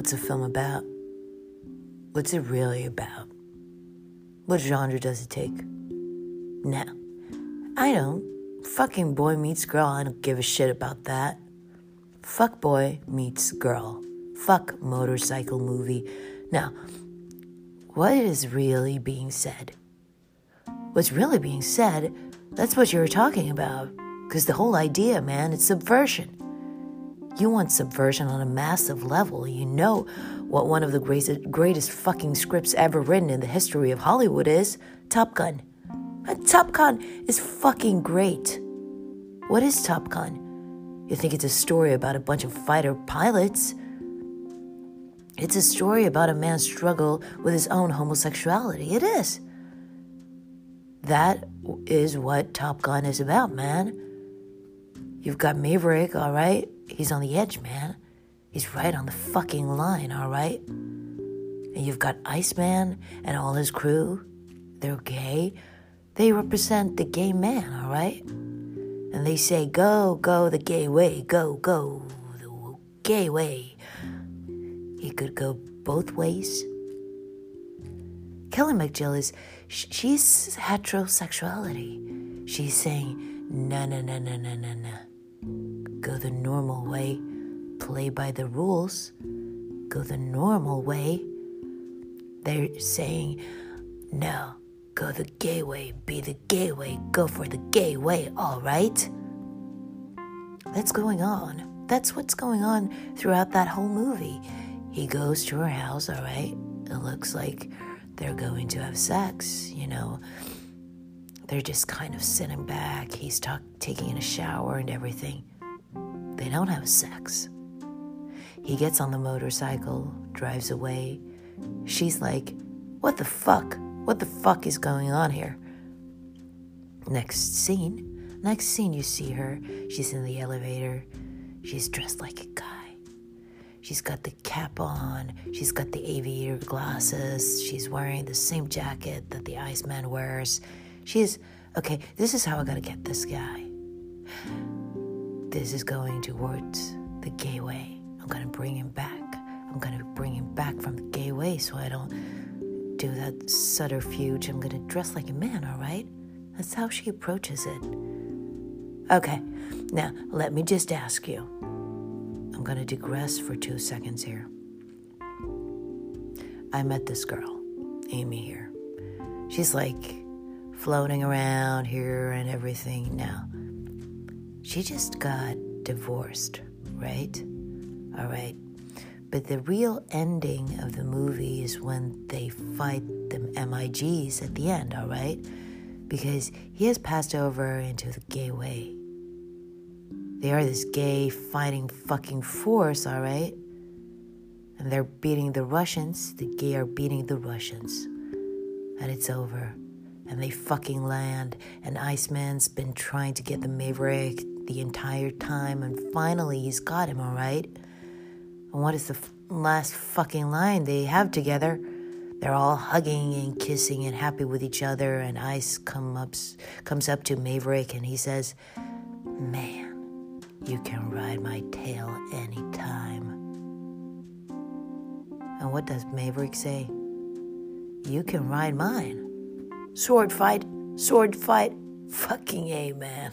What's the film about? What's it really about? What genre does it take? No, I don't. Fucking boy meets girl, I don't give a shit about that. Fuck boy meets girl. Fuck motorcycle movie. Now, what is really being said? What's really being said, that's what you were talking about. Because the whole idea, man, it's subversion. You want subversion on a massive level. You know what one of the greatest, greatest fucking scripts ever written in the history of Hollywood is Top Gun. And Top Gun is fucking great. What is Top Gun? You think it's a story about a bunch of fighter pilots? It's a story about a man's struggle with his own homosexuality. It is. That is what Top Gun is about, man. You've got Maverick, all right? He's on the edge, man. He's right on the fucking line, all right? And you've got Iceman and all his crew. They're gay. They represent the gay man, all right? And they say, go, go the gay way, go, go the gay way. He could go both ways. Kelly McGillis, she's heterosexuality. She's saying, no, no, no, no, no, no, no. Go the normal way, play by the rules, go the normal way. They're saying, no, go the gay way, be the gay way, go for the gay way, all right? That's going on. That's what's going on throughout that whole movie. He goes to her house, all right? It looks like they're going to have sex, you know. They're just kind of sitting back. He's talk- taking a shower and everything. They don't have sex. He gets on the motorcycle, drives away. She's like, What the fuck? What the fuck is going on here? Next scene. Next scene, you see her. She's in the elevator. She's dressed like a guy. She's got the cap on. She's got the aviator glasses. She's wearing the same jacket that the Iceman wears. She is, okay, this is how I gotta get this guy. This is going towards the gay way. I'm gonna bring him back. I'm gonna bring him back from the gay way so I don't do that subterfuge. I'm gonna dress like a man, all right? That's how she approaches it. Okay, now let me just ask you. I'm going to digress for two seconds here. I met this girl, Amy here. She's like floating around here and everything now. She just got divorced, right? All right. But the real ending of the movie is when they fight the MIGs at the end, all right? Because he has passed over into the gay way. They are this gay fighting fucking force, all right? And they're beating the Russians. The gay are beating the Russians. And it's over. And they fucking land. And Iceman's been trying to get the Maverick the entire time. And finally, he's got him, all right? And what is the f- last fucking line they have together? They're all hugging and kissing and happy with each other. And Ice come comes up to Maverick and he says, Man you can ride my tail anytime. And what does Maverick say? You can ride mine. Sword fight, sword fight, fucking A, man.